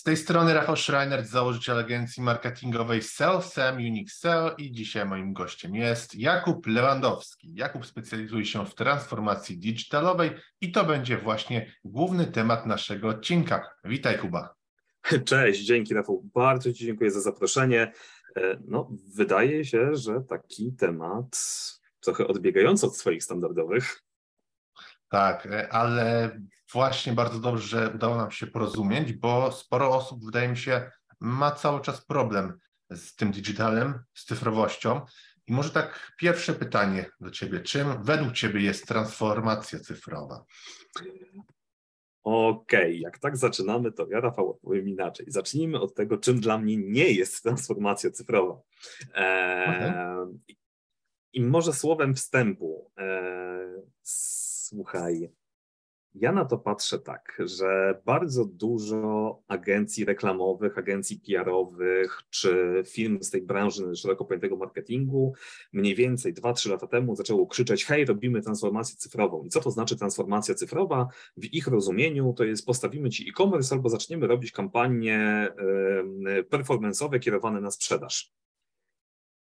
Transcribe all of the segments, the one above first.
Z tej strony Rafał Schreiner, założyciel agencji marketingowej Sell Sam Unique Sell i dzisiaj moim gościem jest Jakub Lewandowski. Jakub specjalizuje się w transformacji digitalowej i to będzie właśnie główny temat naszego odcinka. Witaj Kuba. Cześć, dzięki Rafał. Bardzo Ci dziękuję za zaproszenie. E, no, wydaje się, że taki temat trochę odbiegający od swoich standardowych. Tak, e, ale właśnie bardzo dobrze, że udało nam się porozumieć, bo sporo osób, wydaje mi się, ma cały czas problem z tym digitalem, z cyfrowością. I może tak pierwsze pytanie do Ciebie. Czym według Ciebie jest transformacja cyfrowa? Okej, okay. jak tak zaczynamy, to ja Rafał powiem inaczej. Zacznijmy od tego, czym dla mnie nie jest transformacja cyfrowa. Eee, I może słowem wstępu. Eee, słuchaj, ja na to patrzę tak, że bardzo dużo agencji reklamowych, agencji PR-owych czy firm z tej branży szeroko pojętego marketingu mniej więcej 2-3 lata temu zaczęło krzyczeć: Hej, robimy transformację cyfrową. I co to znaczy transformacja cyfrowa? W ich rozumieniu to jest postawimy ci e-commerce albo zaczniemy robić kampanie performance'owe kierowane na sprzedaż.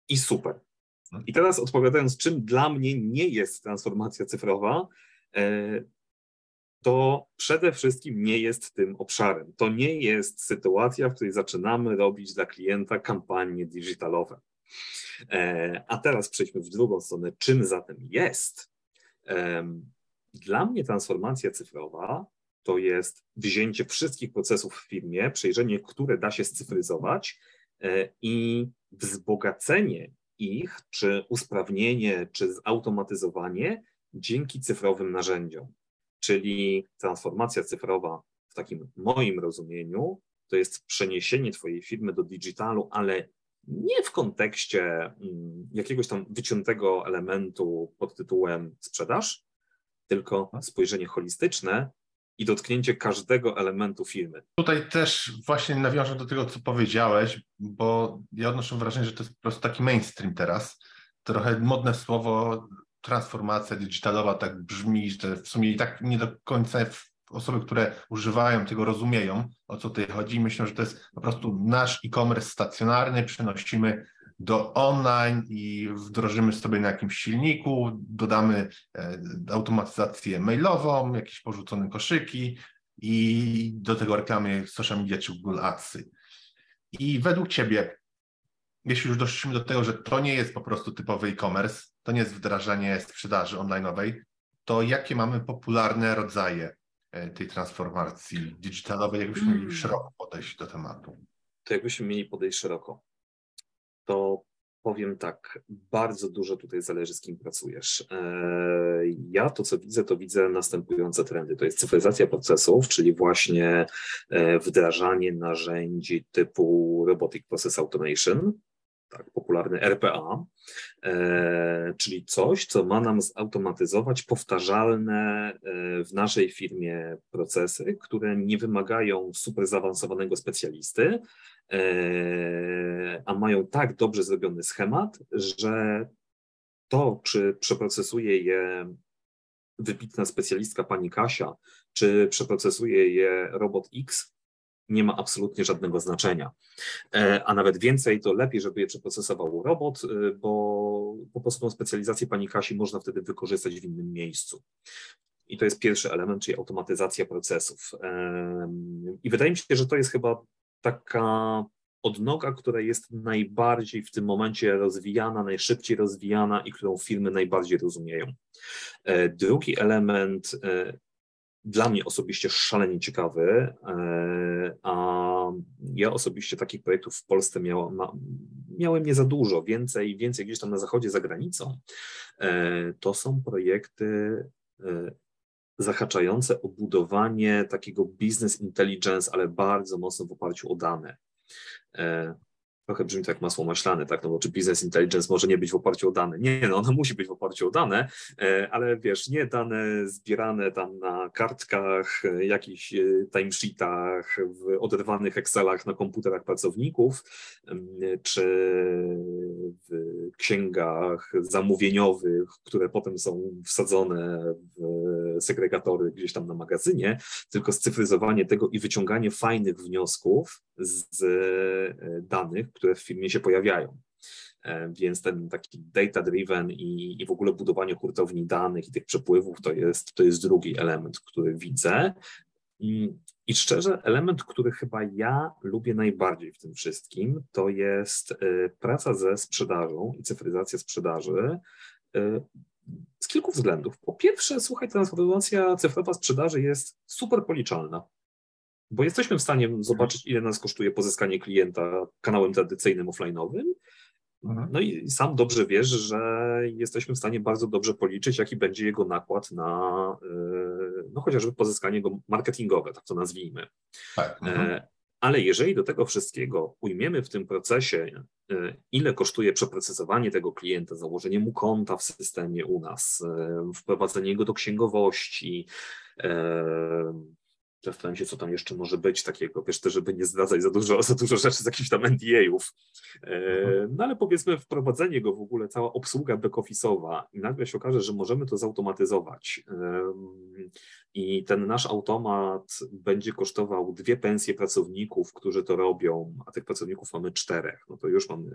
I super. I teraz odpowiadając, czym dla mnie nie jest transformacja cyfrowa, to przede wszystkim nie jest tym obszarem. To nie jest sytuacja, w której zaczynamy robić dla klienta kampanie digitalowe. E, a teraz przejdźmy w drugą stronę. Czym zatem jest? Dla mnie transformacja cyfrowa to jest wzięcie wszystkich procesów w firmie, przejrzenie, które da się scyfryzować e, i wzbogacenie ich, czy usprawnienie, czy zautomatyzowanie dzięki cyfrowym narzędziom. Czyli transformacja cyfrowa w takim moim rozumieniu to jest przeniesienie Twojej firmy do digitalu, ale nie w kontekście mm, jakiegoś tam wyciętego elementu pod tytułem sprzedaż, tylko spojrzenie holistyczne i dotknięcie każdego elementu firmy. Tutaj też właśnie nawiążę do tego, co powiedziałeś, bo ja odnoszę wrażenie, że to jest po prostu taki mainstream teraz. Trochę modne słowo transformacja digitalowa tak brzmi, że w sumie i tak nie do końca osoby, które używają tego, rozumieją, o co tutaj chodzi. Myślę, że to jest po prostu nasz e-commerce stacjonarny, przenosimy do online i wdrożymy sobie na jakimś silniku, dodamy e, automatyzację mailową, jakieś porzucone koszyki i do tego reklamy social media czy Google Adsy. I według Ciebie, jeśli już doszliśmy do tego, że to nie jest po prostu typowy e-commerce, to nie jest wdrażanie sprzedaży online'owej, to jakie mamy popularne rodzaje e, tej transformacji digitalowej, jakbyśmy mieli hmm. szeroko podejść do tematu? To jakbyśmy mieli podejść szeroko, to powiem tak, bardzo dużo tutaj zależy, z kim pracujesz. E, ja to, co widzę, to widzę następujące trendy. To jest cyfryzacja procesów, czyli właśnie e, wdrażanie narzędzi typu Robotic Process Automation, tak, popularny RPA, e, czyli coś, co ma nam zautomatyzować powtarzalne e, w naszej firmie procesy, które nie wymagają super zaawansowanego specjalisty, e, a mają tak dobrze zrobiony schemat, że to, czy przeprocesuje je wybitna specjalistka pani Kasia, czy przeprocesuje je robot X, nie ma absolutnie żadnego znaczenia. E, a nawet więcej, to lepiej, żeby je przeprocesował robot, e, bo po prostu tą specjalizację pani Kasi można wtedy wykorzystać w innym miejscu. I to jest pierwszy element, czyli automatyzacja procesów. I wydaje mi się, że to jest chyba taka odnoga, która jest najbardziej w tym momencie rozwijana, najszybciej rozwijana i którą firmy najbardziej rozumieją. E, drugi element dla mnie osobiście szalenie ciekawy, e, a ja osobiście takich projektów w Polsce miałem, nie za dużo, więcej, więcej gdzieś tam na zachodzie, za granicą. E, to są projekty e, zahaczające o budowanie takiego business intelligence, ale bardzo mocno w oparciu o dane. Trochę brzmi tak masło maślane, tak? No bo czy business intelligence może nie być w oparciu o dane? Nie, no ona musi być w oparciu o dane, e, ale wiesz, nie dane zbierane tam na kartkach, e, jakichś e, timesheetach, w oderwanych Excelach na komputerach pracowników, czy w księgach zamówieniowych, które potem są wsadzone w segregatory gdzieś tam na magazynie, tylko scyfryzowanie tego i wyciąganie fajnych wniosków z danych, które w filmie się pojawiają. E, więc ten taki data-driven i, i w ogóle budowanie hurtowni danych i tych przepływów to jest, to jest drugi element, który widzę. I, I szczerze, element, który chyba ja lubię najbardziej w tym wszystkim, to jest e, praca ze sprzedażą i cyfryzacja sprzedaży e, z kilku względów. Po pierwsze, słuchaj, transformacja cyfrowa sprzedaży jest super policzalna bo jesteśmy w stanie zobaczyć, ile nas kosztuje pozyskanie klienta kanałem tradycyjnym, offline'owym. Mhm. No i sam dobrze wiesz, że jesteśmy w stanie bardzo dobrze policzyć, jaki będzie jego nakład na e, no chociażby pozyskanie go marketingowe, tak to nazwijmy. Tak. E, mhm. Ale jeżeli do tego wszystkiego ujmiemy w tym procesie, e, ile kosztuje przeprocesowanie tego klienta, założenie mu konta w systemie u nas, wprowadzenie go do księgowości, Zastanawiam się, co tam jeszcze może być takiego, wiesz, też, żeby nie zdradzać za dużo, za dużo rzeczy z jakichś tam NDA-ów. E, mhm. No ale powiedzmy wprowadzenie go w ogóle, cała obsługa back-office'owa i nagle się okaże, że możemy to zautomatyzować i ten nasz automat będzie kosztował dwie pensje pracowników, którzy to robią, a tych pracowników mamy czterech, no to już mamy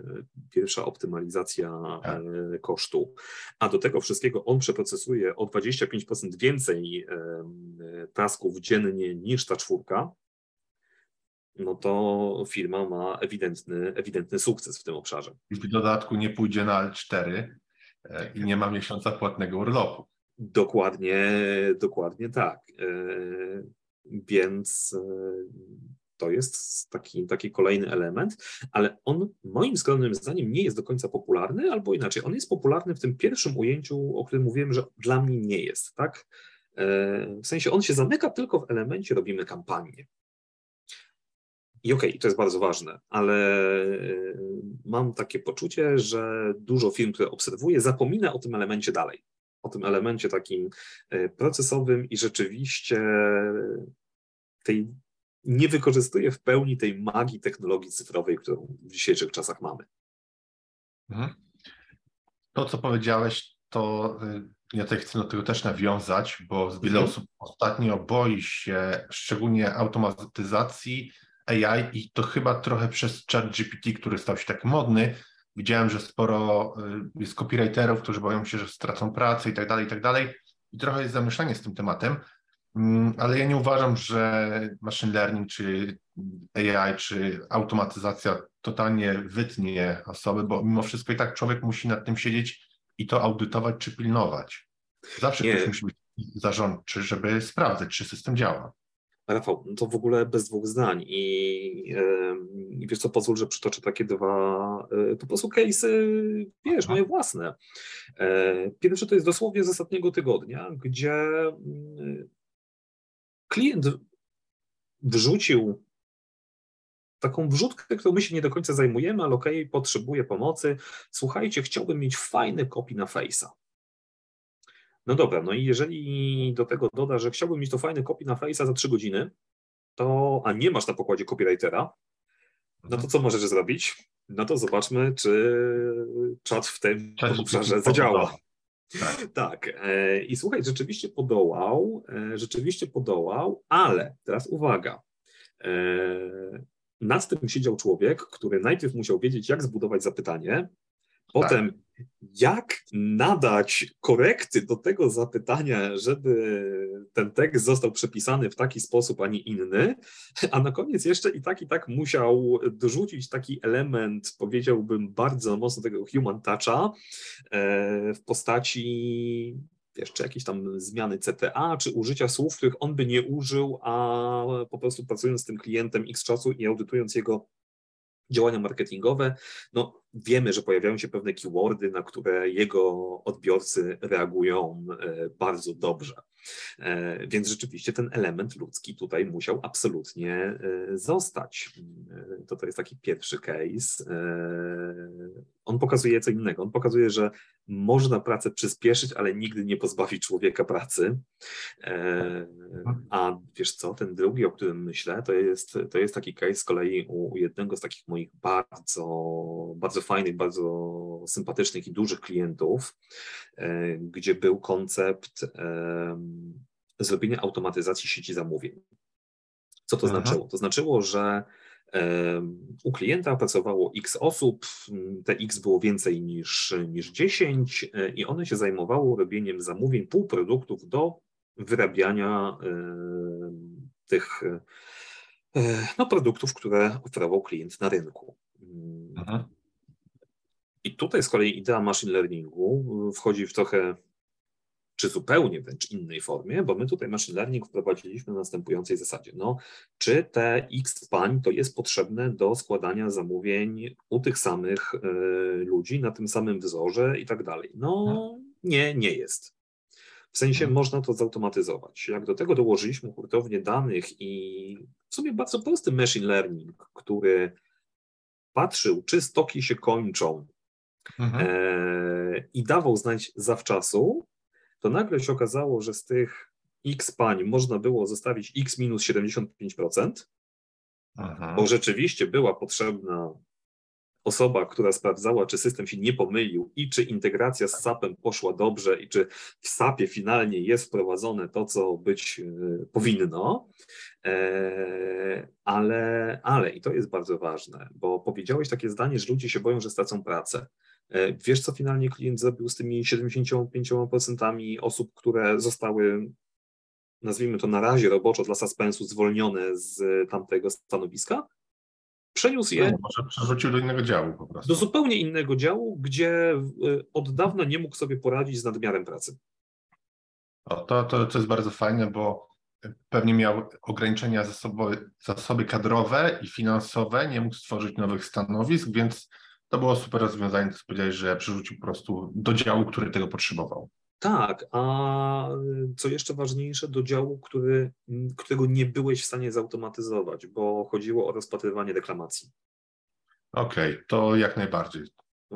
pierwsza optymalizacja tak. E, kosztu. A do tego wszystkiego on przeprocesuje o 25% więcej tasków dziennie niż ta czwórka, no to firma ma ewidentny, ewidentny sukces w tym obszarze. I w dodatku nie pójdzie na L4 e, i nie ma miesiąca płatnego urlopu. Dokładnie, dokładnie tak. E, więc e, to jest taki, taki kolejny element, ale on moim skromnym zdaniem nie jest do końca popularny, albo inaczej, on jest popularny w tym pierwszym ujęciu, o którym mówiłem, że dla mnie nie jest, tak? E, w sensie on się zamyka tylko w elemencie robimy kampanię. I okej, okay, to jest bardzo ważne, ale mam takie poczucie, że dużo firm, które obserwuję, zapomina o tym elemencie dalej o tym elemencie takim e, procesowym i rzeczywiście tej nie wykorzystuje w pełni tej magii technologii cyfrowej, którą w dzisiejszych czasach mamy. Mhm. To, co powiedziałeś, to y, ja tutaj chcę do tego też nawiązać, bo wiele mhm. osób ostatnio boi się szczególnie automatyzacji AI i to chyba trochę przez chat GPT, który stał się taki modny, Widziałem, że sporo y, jest copywriterów, którzy boją się, że stracą pracę i tak dalej, i tak dalej. I trochę jest zamieszanie z tym tematem, mm, ale ja nie uważam, że machine learning, czy AI, czy automatyzacja totalnie wytnie osoby, bo mimo wszystko i tak człowiek musi nad tym siedzieć i to audytować, czy pilnować. Zawsze nie. ktoś musi być zarządczy, żeby sprawdzać, czy system działa. Rafał, no to w ogóle bez dwóch zdań i, i wiesz co, pozwól, że przytoczę takie dwa e, po prostu case'y, wiesz, moje własne. Pierwsze to jest dosłownie z ostatniego tygodnia, gdzie mm, klient wrzucił taką wrzutkę, którą my się nie do końca zajmujemy, ale okej, okay, potrzebuję pomocy. Słuchajcie, chciałbym mieć fajny kopii na Face'a. No dobra, no i jeżeli do tego doda, że chciałbym mieć to fajne kopii na Face'a za 3 godziny, to, a nie masz na pokładzie copywritera, no to mhm. co możesz zrobić? No to zobaczmy, czy czat w tym Cześć, obszarze zadziała. Tak. tak. E, I słuchaj, rzeczywiście podołał, e, rzeczywiście podołał, ale teraz uwaga. E, nad tym siedział człowiek, który najpierw musiał wiedzieć, jak zbudować zapytanie, potem tak jak nadać korekty do tego zapytania, żeby ten tekst został przepisany w taki sposób, a nie inny, a na koniec jeszcze i tak, i tak musiał dorzucić taki element, powiedziałbym, bardzo mocno tego human toucha e, w postaci jeszcze jakieś tam zmiany CTA, czy użycia słów, których on by nie użył, a po prostu pracując z tym klientem x czasu i audytując jego działania marketingowe, no wiemy, że pojawiają się pewne keywordy, na które jego odbiorcy reagują e, bardzo dobrze. E, więc rzeczywiście ten element ludzki tutaj musiał absolutnie e, zostać. to to jest taki pierwszy case. On pokazuje co innego. On pokazuje, że można pracę przyspieszyć, ale nigdy nie pozbawić człowieka pracy. A wiesz co, ten drugi, o którym myślę, to jest, to jest taki case z kolei u jednego z takich moich bardzo, bardzo fajnych, bardzo sympatycznych i dużych klientów, gdzie był koncept zrobienia automatyzacji sieci zamówień. Co to Aha. znaczyło? To znaczyło, że u klienta pracowało x osób, te x było więcej niż, niż 10 e, i one się zajmowało robieniem zamówień półproduktów do wyrabiania tych e, no, produktów, które oferował klient na rynku. Aha. I tutaj z kolei idea machine learningu wchodzi w trochę czy zupełnie wręcz innej formie, bo my tutaj machine learning wprowadziliśmy na następującej zasadzie. No, czy te X pań to jest potrzebne do składania zamówień u tych samych y, ludzi na tym samym wzorze i tak dalej? No, hmm. nie, nie jest. W sensie hmm. można to zautomatyzować. Jak do tego dołożyliśmy hurtownię danych i w sumie bardzo prosty machine learning, który patrzył, czy stoki się kończą mhm. e, i dawał znać zawczasu, to nagle się okazało, że z tych x pań można było zostawić x minus 75%, Aha. bo rzeczywiście była potrzebna osoba, która sprawdzała, czy system się nie pomylił i czy integracja z SAP-em poszła dobrze i czy w SAP-ie finalnie jest wprowadzone to, co być e, powinno. E, ale, ale, i to jest bardzo ważne, bo powiedziałeś takie zdanie, że ludzie się boją, że stracą pracę. E, wiesz, co finalnie klient zrobił z tymi 75% osób, które zostały, nazwijmy to na razie roboczo dla suspensu, zwolnione z tamtego stanowiska? Przeniósł je. No, może przerzucił do innego działu po prostu. Do zupełnie innego działu, gdzie e, od dawna nie mógł sobie poradzić z nadmiarem pracy. O, to, to, to jest bardzo fajne, bo pewnie miał ograniczenia zasoby, zasoby kadrowe i finansowe, nie mógł stworzyć nowych stanowisk, więc to było super rozwiązanie, co powiedziałeś, że przerzucił po prostu do działu, który tego potrzebował. Tak, a co jeszcze ważniejsze, do działu, który, którego nie byłeś w stanie zautomatyzować, bo chodziło o rozpatrywanie reklamacji. Okej, okay, to jak najbardziej.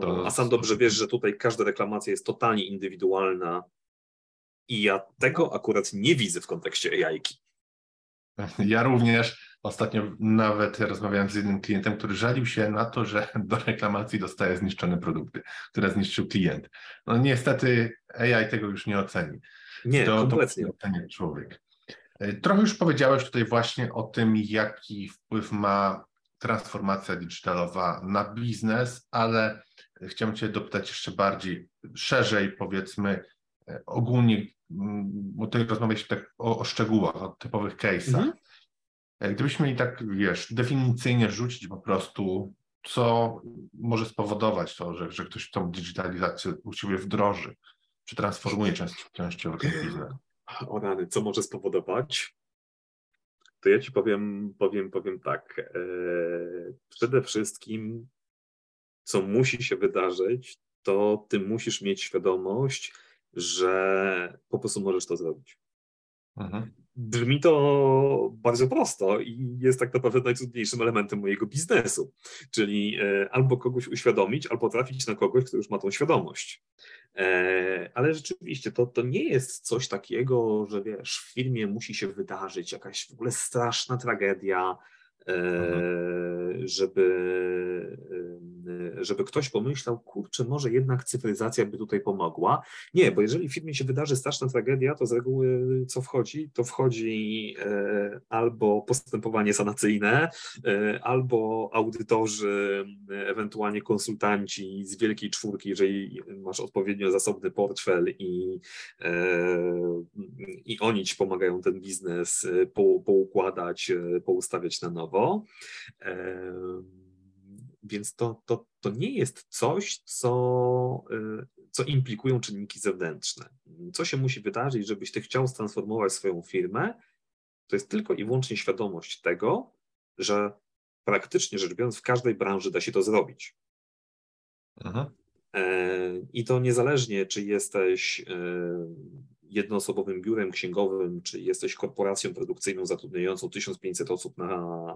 To... A sam dobrze wiesz, że tutaj każda reklamacja jest totalnie indywidualna i ja tego akurat nie widzę w kontekście AI-ki. Ja również ostatnio nawet rozmawiałem z jednym klientem, który żalił się na to, że do reklamacji dostaje zniszczone produkty, które zniszczył klient. No niestety AI tego już nie oceni. Nie, to, kompletnie. To ocenia człowiek. E, trochę już powiedziałeś tutaj właśnie o tym, jaki wpływ ma transformacja digitalowa na biznes, ale chciałbym Cię dopytać jeszcze bardziej szerzej, powiedzmy, e, ogólnie, bo tutaj rozmawialiśmy tak o, o szczegółach, o typowych case'ach. Mhm. E, gdybyśmy mieli tak, wiesz, definicyjnie rzucić po prostu, co może spowodować to, że, że ktoś tą digitalizację u siebie wdroży, czy transformuje częściowo ten biznes. O rany, co może spowodować? To ja ci powiem, powiem, powiem tak. E, przede wszystkim, co musi się wydarzyć, to ty musisz mieć świadomość, że po prostu możesz to zrobić. Mhm. Brzmi to bardzo prosto i jest tak naprawdę najtrudniejszym elementem mojego biznesu, czyli e, albo kogoś uświadomić, albo trafić na kogoś, kto już ma tą świadomość. E, ale rzeczywiście to, to nie jest coś takiego, że wiesz, w firmie musi się wydarzyć jakaś w ogóle straszna tragedia, Mhm. żeby, żeby ktoś pomyślał, kurczę, może jednak cyfryzacja by tutaj pomogła. Nie, bo jeżeli w firmie się wydarzy straszna tragedia, to z reguły co wchodzi? To wchodzi e, albo postępowanie sanacyjne, e, albo audytorzy, ewentualnie konsultanci z wielkiej czwórki, jeżeli masz odpowiednio zasobny portfel i, e, i oni ci pomagają ten biznes po, poukładać, poustawiać na nowo prawo. Więc to, to, to nie jest coś, co, y, co implikują czynniki zewnętrzne. Co się musi wydarzyć, żebyś ty chciał transformować swoją firmę, to jest tylko i wyłącznie świadomość tego, że praktycznie rzecz biorąc w każdej branży da się to zrobić. Aha. E, I to niezależnie, czy jesteś jednoosobowym biurem księgowym, czy jesteś korporacją produkcyjną zatrudniającą 1500 osób na,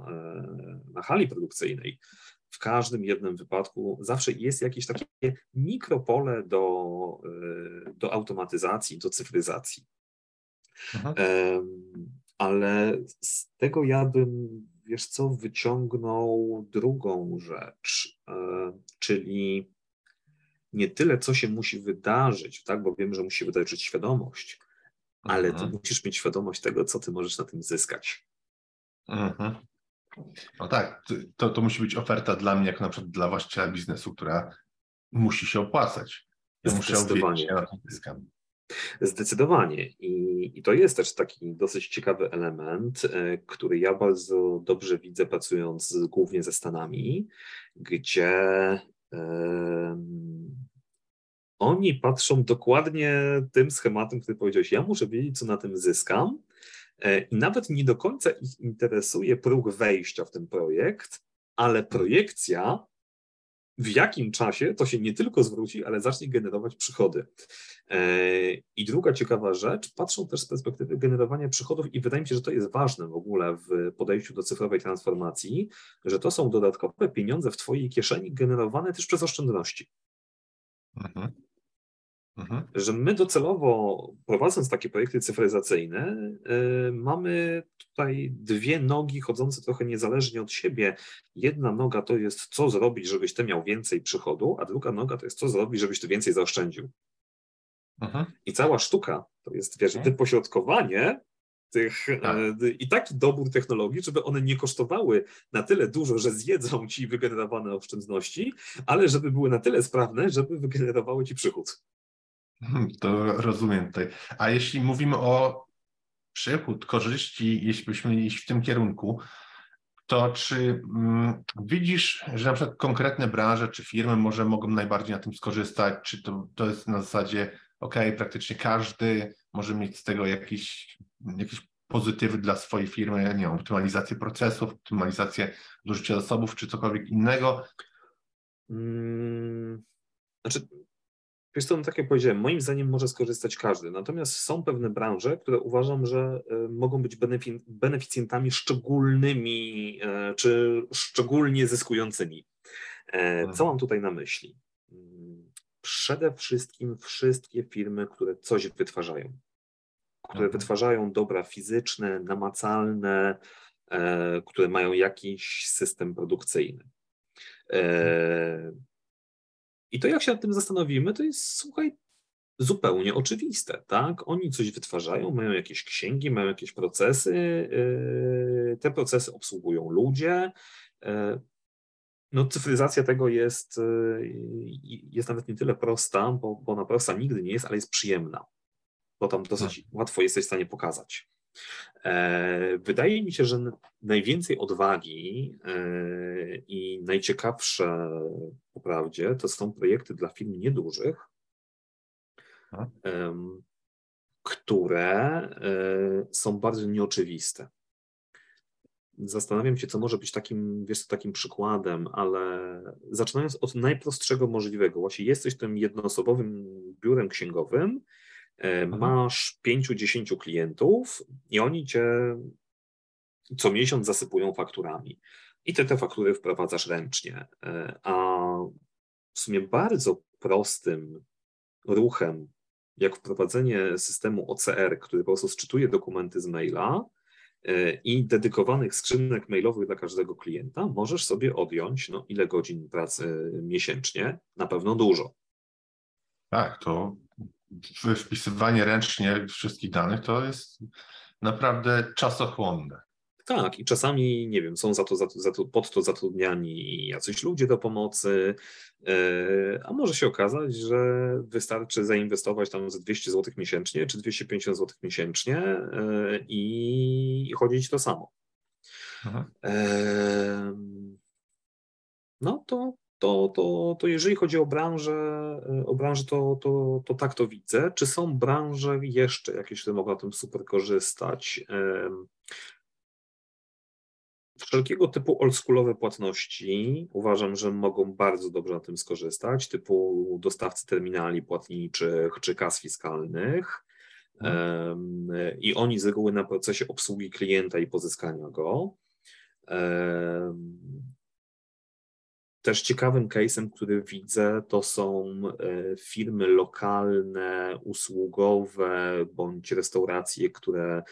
e, na hali produkcyjnej, w każdym jednym wypadku zawsze jest jakieś takie mikropole do, do automatyzacji, do cyfryzacji. Mhm. Ale z tego ja bym, wiesz co, wyciągnął drugą rzecz, e, czyli nie tyle, co się musi wydarzyć, tak, bo wiem, że musi wydarzyć świadomość, ale mhm. ty musisz mieć świadomość tego, co ty możesz na tym zyskać. Mhm. No tak, to, to musi być oferta dla mnie, jak na przykład dla właściciela biznesu, która musi się opłacać. Ja muszę wiedzieć, na tym zyskam. Zdecydowanie. I, I, to jest też taki dosyć ciekawy element, e, który ja bardzo dobrze widzę pracując głównie ze Stanami, gdzie oni patrzą dokładnie tym schematem, który powiedziałeś. Ja muszę wiedzieć, co na tym zyskam. E, I nawet nie do końca ich interesuje próg wejścia w ten projekt, ale projekcja, w jakim czasie to się nie tylko zwróci, ale zacznie generować przychody. E, I druga ciekawa rzecz, patrzą też z perspektywy generowania przychodów, i wydaje mi się, że to jest ważne w ogóle w podejściu do cyfrowej transformacji, że to są dodatkowe pieniądze w Twojej kieszeni generowane też przez oszczędności. Mhm. Mhm. Że my docelowo, prowadząc takie projekty cyfryzacyjne, yy, mamy tutaj dwie nogi chodzące trochę niezależnie od siebie. Jedna noga to jest, co zrobić, żebyś ty miał więcej przychodu, a druga noga to jest, co zrobić, żebyś ty więcej zaoszczędził. Mhm. I cała sztuka to jest, wiesz, mhm. wypośrodkowanie tych tak. e, i taki dobór technologii, żeby one nie kosztowały na tyle dużo, że zjedzą ci wygenerowane oszczędności, ale żeby były na tyle sprawne, żeby wygenerowały ci przychód. To rozumiem tutaj. A jeśli mówimy o przychód, korzyści, jeśli byśmy iść w tym kierunku, to czy mm, widzisz, że na przykład konkretne branże czy firmy może mogą najbardziej na tym skorzystać? Czy to, to jest na zasadzie, ok, praktycznie każdy może mieć z tego jakiś, jakieś pozytywy dla swojej firmy, nie wiem, optymalizację procesów, optymalizację zużycia zasobów, czy cokolwiek innego? Hmm, znaczy, Wiesz co, no tak jak powiedziałem, moim zdaniem może skorzystać każdy, natomiast są pewne branże, które uważam, że e, mogą być beneficjentami szczególnymi e, czy szczególnie zyskującymi. E, co mam tutaj na myśli? Mm, przede wszystkim wszystkie firmy, które coś wytwarzają, które mhm. wytwarzają dobra fizyczne, namacalne, które mają jakiś system produkcyjny. I to jak się nad tym zastanowimy, to jest, słuchaj, zupełnie oczywiste, tak? Oni coś wytwarzają, mają jakieś księgi, mają jakieś procesy, yy, te procesy obsługują ludzie. Yy, no, cyfryzacja tego jest, yy, jest nawet nie tyle prosta, bo, bo ona prosta nigdy nie jest, ale jest przyjemna, bo tam dosyć no. łatwo jesteś w stanie pokazać. Wydaje mi się, że najwięcej odwagi i najciekawsze po prawdzie to są projekty dla firm niedużych, które e, są bardzo nieoczywiste. Zastanawiam się, co może być takim, wiesz, takim przykładem, ale zaczynając od najprostszego możliwego, właśnie jesteś tym jednoosobowym biurem księgowym, mhm. Masz 5-10 klientów i oni cię co miesiąc zasypują fakturami. I ty te faktury wprowadzasz ręcznie. E, a w sumie bardzo prostym ruchem, jak wprowadzenie systemu OCR, który po prostu sczytuje dokumenty z maila e, i dedykowanych skrzynek mailowych dla każdego klienta, możesz sobie odjąć no, ile godzin pracy miesięcznie? Na pewno dużo. Tak, to wpisywanie ręcznie wszystkich danych to jest naprawdę czasochłonne. Tak, i czasami, nie wiem, są za to, za to, za to, pod to zatrudniani jacyś ludzie do pomocy, yy, a może się okazać, że wystarczy zainwestować tam ze 200 zł miesięcznie czy 250 zł miesięcznie yy, i, chodzić to samo. Yy, no to to, to, to jeżeli chodzi o branżę, e, o branżę to, to, to tak to widzę. Czy są branże jeszcze jakieś, które mogą na tym super korzystać? Wszelkiego typu oldschoolowe płatności uważam, że mogą bardzo dobrze na tym skorzystać, typu dostawcy terminali płatniczych czy kas fiskalnych. Hmm. I oni z reguły na procesie obsługi klienta i pozyskania go też ciekawym case'em, który widzę, to są firmy lokalne, usługowe bądź restauracje, które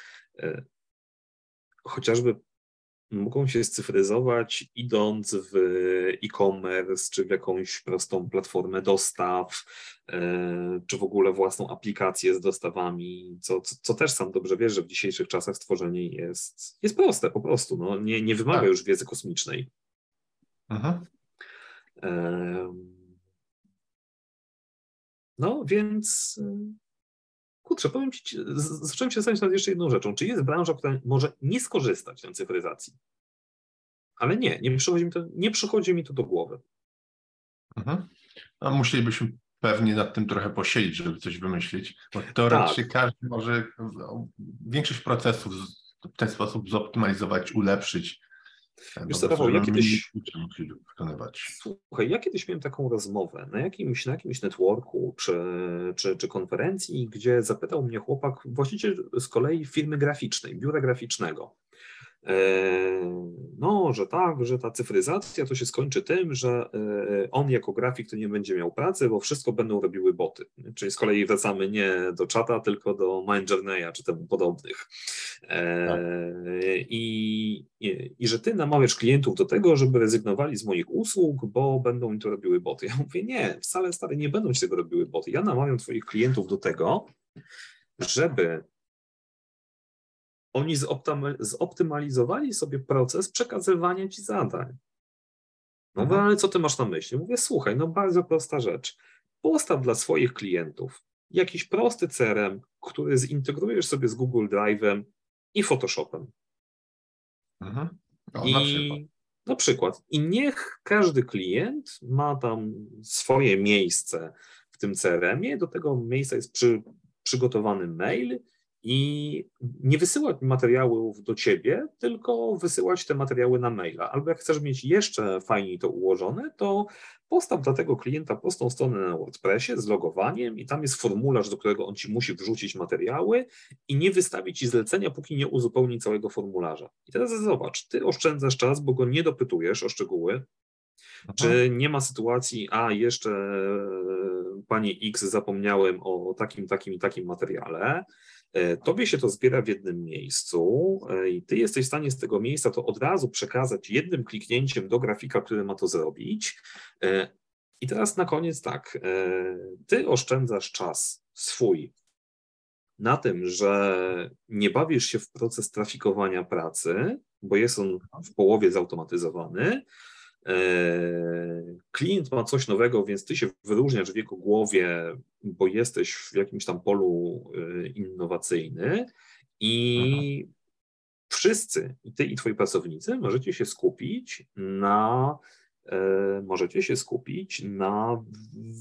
chociażby mogą się scyfryzować idąc w e-commerce, czy w jakąś prostą platformę dostaw, e, czy w ogóle własną aplikację z dostawami, co, co, co, też sam dobrze wiesz, że w dzisiejszych czasach stworzenie jest, jest proste po prostu, no, nie, nie wymaga tak. już wiedzy kosmicznej. Mhm. No więc kurczę, powiem Ci, zacząłem się zastanawiać nad jeszcze jedną rzeczą. Czy jest branża, która może nie skorzystać na cyfryzacji? Ale nie, nie przychodzi mi to, nie przychodzi mi to do głowy. Mhm. A musielibyśmy pewnie nad tym trochę posiedzieć, żeby coś wymyślić, bo teoretycznie tak. każdy może większość procesów w ten sposób zoptymalizować, ulepszyć. Wiesz co, Rafał, ja kiedyś... Słuchaj, ja kiedyś miałem taką rozmowę na jakimś, na jakimś networku czy, czy, czy konferencji, gdzie zapytał mnie chłopak, właściciel z kolei firmy graficznej, biura graficznego. E, no, że tak, że ta cyfryzacja to się skończy tym, że e, on jako grafik to nie będzie miał pracy, bo wszystko będą robiły boty. Czyli z kolei wracamy nie do czata, tylko do Mindjourneya czy temu podobnych. E, tak. I, i, I że ty namawiasz klientów do tego, żeby rezygnowali z moich usług, bo będą im to robiły boty. Ja mówię, nie, wcale stary nie będą ci tego robiły boty. Ja namawiam twoich klientów do tego, żeby oni zoptymalizowali sobie proces przekazywania ci zadań. No mhm. ale co ty masz na myśli? Mówię, słuchaj, no bardzo prosta rzecz. Postaw dla swoich klientów jakiś prosty CRM, który zintegrujesz sobie z Google Drive'em i Photoshopem. Mhm. O, I na przykład. na przykład. I niech każdy klient ma tam swoje miejsce w tym CRM-ie. Do tego miejsca jest przy, przygotowany mail i nie wysyłać materiałów do ciebie, tylko wysyłać te materiały na maila. Albo jak chcesz mieć jeszcze fajniej to ułożone, to postaw dla tego klienta prostą stronę na WordPressie z logowaniem i tam jest formularz, do którego on ci musi wrzucić materiały i nie wystawi ci zlecenia, póki nie uzupełni całego formularza. I teraz zobacz, ty oszczędzasz czas, bo go nie dopytujesz o szczegóły, Aha. Czy nie ma sytuacji, a jeszcze e, pani X zapomniałem o takim, takim i takim materiale, tobie się to zbiera w jednym miejscu e, i ty jesteś w stanie z tego miejsca to od razu przekazać jednym kliknięciem do grafika, który ma to zrobić. E, I teraz na koniec tak, ty oszczędzasz czas swój na tym, że nie bawisz się w proces trafikowania pracy, bo jest on w połowie zautomatyzowany, E, klient ma coś nowego, więc ty się wyróżniasz w jego głowie, bo jesteś w jakimś tam polu e, innowacyjny i Aha. wszyscy, i ty i twoi pracownicy, możecie się skupić na e, możecie się skupić na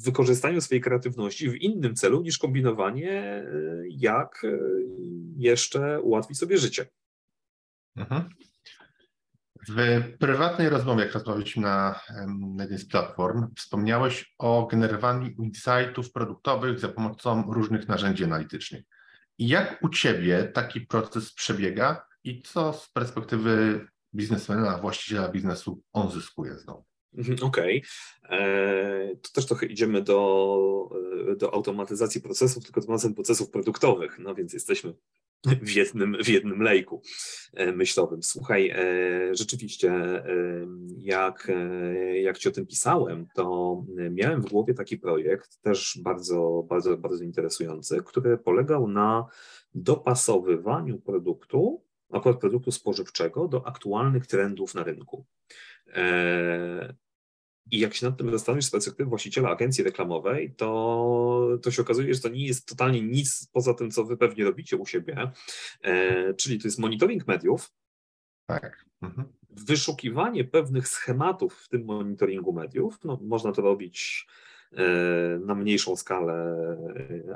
wykorzystaniu swojej kreatywności w innym celu niż kombinowanie, jak jeszcze ułatwić sobie życie. Mhm. W prywatnej rozmowie, jak rozmawialiśmy na, jednej z platform, wspomniałeś o generowaniu insightów produktowych za pomocą różnych narzędzi analitycznych. Jak u Ciebie taki proces przebiega i co z perspektywy biznesmena, właściciela biznesu on zyskuje znowu? Mhm, okej. Okay. E, to też trochę idziemy do, e, do automatyzacji procesów, tylko tym razem procesów produktowych, no więc jesteśmy w jednym, w jednym lejku e, myślowym. Słuchaj, rzeczywiście, jak, jak Ci o tym pisałem, to miałem w głowie taki projekt, też bardzo, bardzo, bardzo interesujący, który polegał na dopasowywaniu produktu, akurat produktu spożywczego, do aktualnych trendów na rynku. E, I jak się nad tym zastanowisz z perspektywy właściciela agencji reklamowej, to, to się okazuje, że to nie jest totalnie nic poza tym, co wy pewnie robicie u siebie. E, czyli to jest monitoring mediów. Tak. Mhm. Wyszukiwanie pewnych schematów w tym monitoringu mediów. No, można to robić e, na mniejszą skalę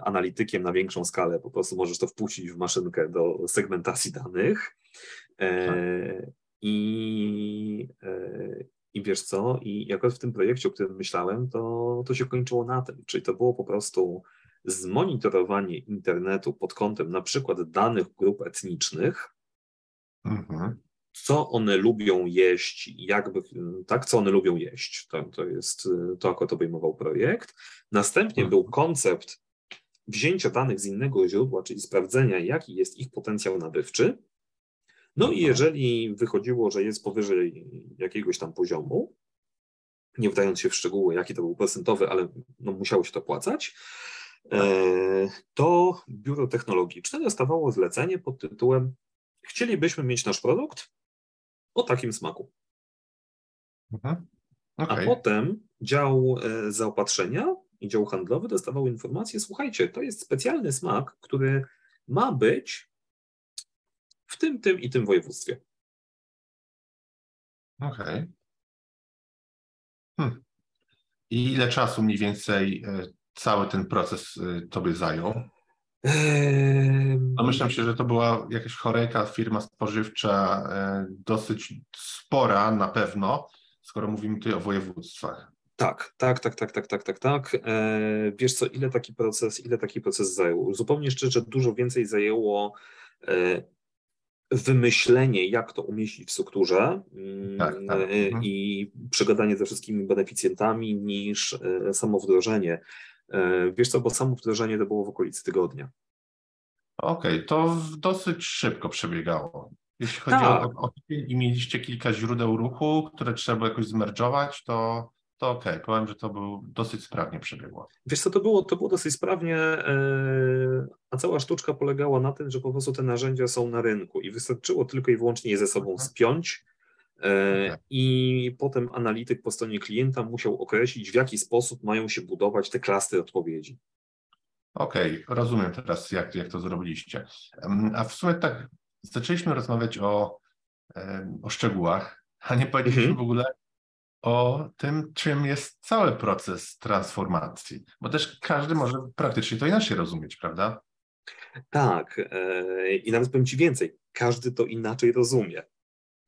analitykiem, na większą skalę po prostu możesz to wpuścić w maszynkę do segmentacji danych. Tak. I, e, I wiesz co, i jakoś w tym projekcie, o którym myślałem, to, to się kończyło na tym, czyli to było po prostu zmonitorowanie internetu pod kątem na przykład danych grup etnicznych, mhm. co one lubią jeść, jakby, tak, co one lubią jeść. To, to jest, to akurat obejmował projekt. Następnie mhm. był koncept wzięcia danych z innego źródła, czyli sprawdzenia, jaki jest ich potencjał nabywczy. No i jeżeli wychodziło, że jest powyżej jakiegoś tam poziomu, nie wdając się w szczegóły, jaki to był procentowy, ale no, musiało się to płacać, e, to biuro technologiczne dostawało zlecenie pod tytułem Chcielibyśmy mieć nasz produkt o takim smaku. Mhm. Okay. A potem dział e, zaopatrzenia i dział handlowy dostawał informację, słuchajcie, to jest specjalny smak, który ma być w tym, tym i tym województwie. Okej. Okay. Hmm. I ile czasu mniej więcej e, cały ten proces e, tobie zajął? Domyślam się, że to była jakaś choreka, firma spożywcza e, dosyć spora na pewno, skoro mówimy tutaj o województwach. Tak, tak, tak, tak, tak, tak, tak, tak. wiesz co, ile taki proces, ile taki proces zajął? Zupełnie szczerze, dużo więcej zajęło wymyślenie, jak to umieścić w strukturze mm, tak, tak. E, mhm. i przegadanie ze wszystkimi beneficjentami niż e, samo wdrożenie. E, wiesz co, bo samo wdrożenie to było w okolicy tygodnia. Okej, okay, to dosyć szybko przebiegało. Jeśli chodzi tak. o, o i mieliście kilka źródeł ruchu, które trzeba jakoś zmerdżować, to to okej, okay. powiem, że to był dosyć sprawnie przebiegło. Wiesz co, to było, to było dosyć sprawnie, e, a cała sztuczka polegała na tym, że po prostu te narzędzia są na rynku i wystarczyło tylko i wyłącznie je ze sobą mhm. spiąć e, okay. i potem analityk po stronie klienta musiał określić, w jaki sposób mają się budować te klasy odpowiedzi. Okej, okay, rozumiem teraz, jak, jak to zrobiliście. A w sumie tak, zaczęliśmy rozmawiać o, o szczegółach, a nie powiedzieliśmy mhm. w ogóle, o tym, czym jest cały proces transformacji, bo też każdy może praktycznie to inaczej rozumieć, prawda? Tak, e, i nawet powiem Ci więcej, każdy to inaczej rozumie.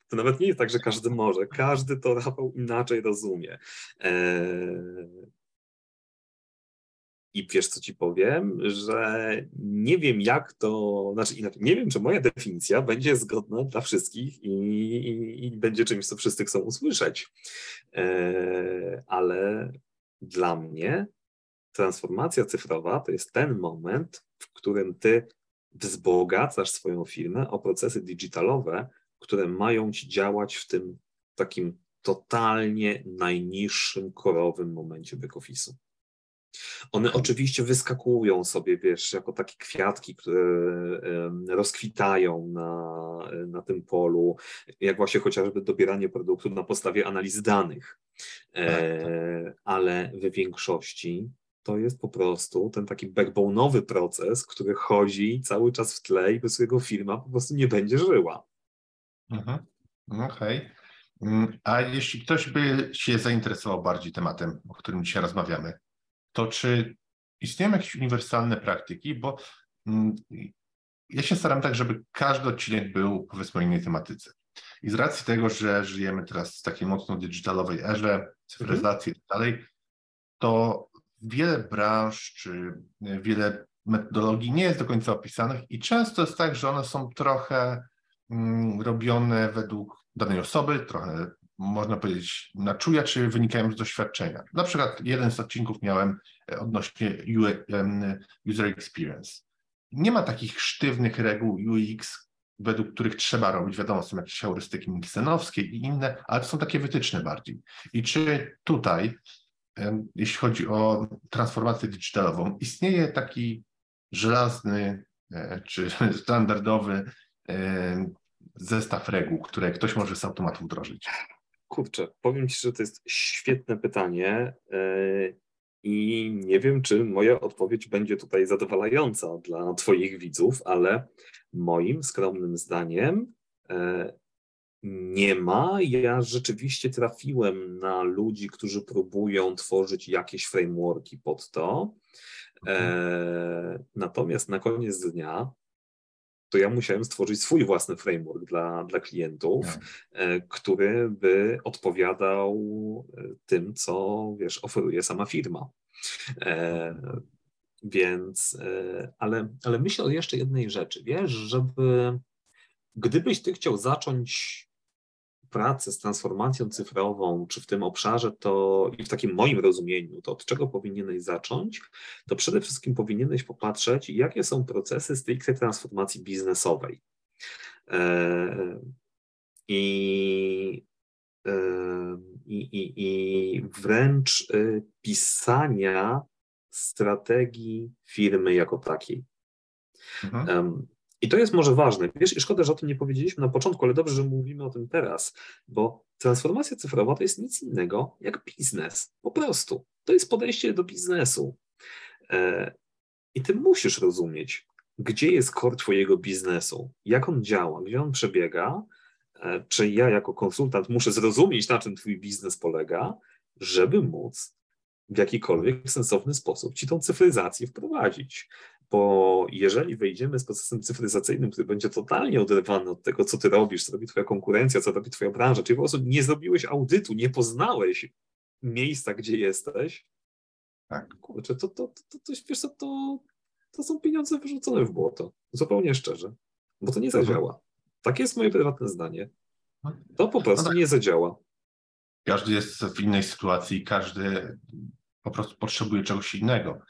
To nawet nie jest tak, że każdy może, każdy to Rafał inaczej rozumie. I wiesz, co ci powiem, że nie wiem, jak to, znaczy inaczej, nie wiem, czy moja definicja będzie zgodna dla wszystkich i, i, i będzie czymś, co wszyscy chcą usłyszeć. E, ale dla mnie transformacja cyfrowa to jest ten moment, w którym ty wzbogacasz swoją firmę o procesy digitalowe, które mają ci działać w tym takim totalnie najniższym korowym momencie back-office'u. One oczywiście wyskakują sobie, wiesz, jako takie kwiatki, które rozkwitają na, na tym polu, jak właśnie chociażby dobieranie produktu na podstawie analiz danych. E, tak, tak. Ale w większości to jest po prostu ten taki backbone'owy proces, który chodzi cały czas w tle i bez którego firma po prostu nie będzie żyła. Mhm. Okej. Okay. Mm, a jeśli ktoś by się zainteresował bardziej tematem, o którym dzisiaj rozmawiamy, to czy istnieją jakieś uniwersalne praktyki, bo mm, ja się staram tak, żeby każdy odcinek był powiedzmy o innej tematyce. I z racji tego, że żyjemy teraz w takiej mocno digitalowej erze, cyfryzacji i tak dalej, to wiele branż czy wiele metodologii nie jest do końca opisanych i często jest tak, że one są trochę mm, robione według danej osoby, trochę można powiedzieć, na czuja, czy wynikają z doświadczenia. Na przykład jeden z odcinków miałem e, odnośnie user experience. Nie ma takich sztywnych reguł UX, według których trzeba robić. Wiadomo, są jakieś heurystyki miksenowskie i inne, ale to są takie wytyczne bardziej. I czy tutaj, jeśli chodzi o transformację digitalową, istnieje taki żelazny e, czy standardowy zestaw reguł, które ktoś może z automatu wdrożyć? Kurczę, powiem Ci, że to jest świetne pytanie e, i nie wiem, czy moja odpowiedź będzie tutaj zadowalająca dla Twoich widzów, ale moim skromnym zdaniem e, nie ma. Ja rzeczywiście trafiłem na ludzi, którzy próbują tworzyć jakieś frameworki pod to. E, mhm. Natomiast na koniec dnia to ja musiałem stworzyć swój własny framework dla, dla klientów, tak. E, który by odpowiadał e, tym, co wiesz, oferuje sama firma. E, więc, e, ale, ale myślę o jeszcze jednej rzeczy, wiesz, żeby gdybyś ty chciał zacząć pracę z transformacją cyfrową, czy w tym obszarze, to i w takim moim rozumieniu, to od czego powinieneś zacząć, to przede wszystkim powinieneś popatrzeć, jakie są procesy stricte transformacji biznesowej. E, I, e, i, i, i wręcz e, pisania strategii firmy jako takiej. Mhm. I to jest może ważne. Wiesz, i szkoda, że o tym nie powiedzieliśmy na początku, ale dobrze, że mówimy o tym teraz, bo transformacja cyfrowa to jest nic innego jak biznes. Po prostu. To jest podejście do biznesu. E, I ty musisz rozumieć, gdzie jest core twojego biznesu, jak on działa, gdzie on przebiega, e, czy ja jako konsultant muszę zrozumieć, na czym twój biznes polega, żeby móc w jakikolwiek sensowny sposób ci tą cyfryzację wprowadzić bo jeżeli wejdziemy z procesem cyfryzacyjnym, który będzie totalnie oderwany od tego, co ty robisz, co robi twoja konkurencja, co robi twoja branża, czyli po prostu nie zrobiłeś audytu, nie poznałeś miejsca, gdzie jesteś, tak. kurczę, to, to, to, to, wiesz co, to, to są pieniądze wyrzucone w błoto, zupełnie szczerze, bo to nie mhm. zadziała. Takie jest moje prywatne zdanie. To po prostu no tak. nie zadziała. Każdy jest w innej sytuacji, każdy po prostu potrzebuje czegoś innego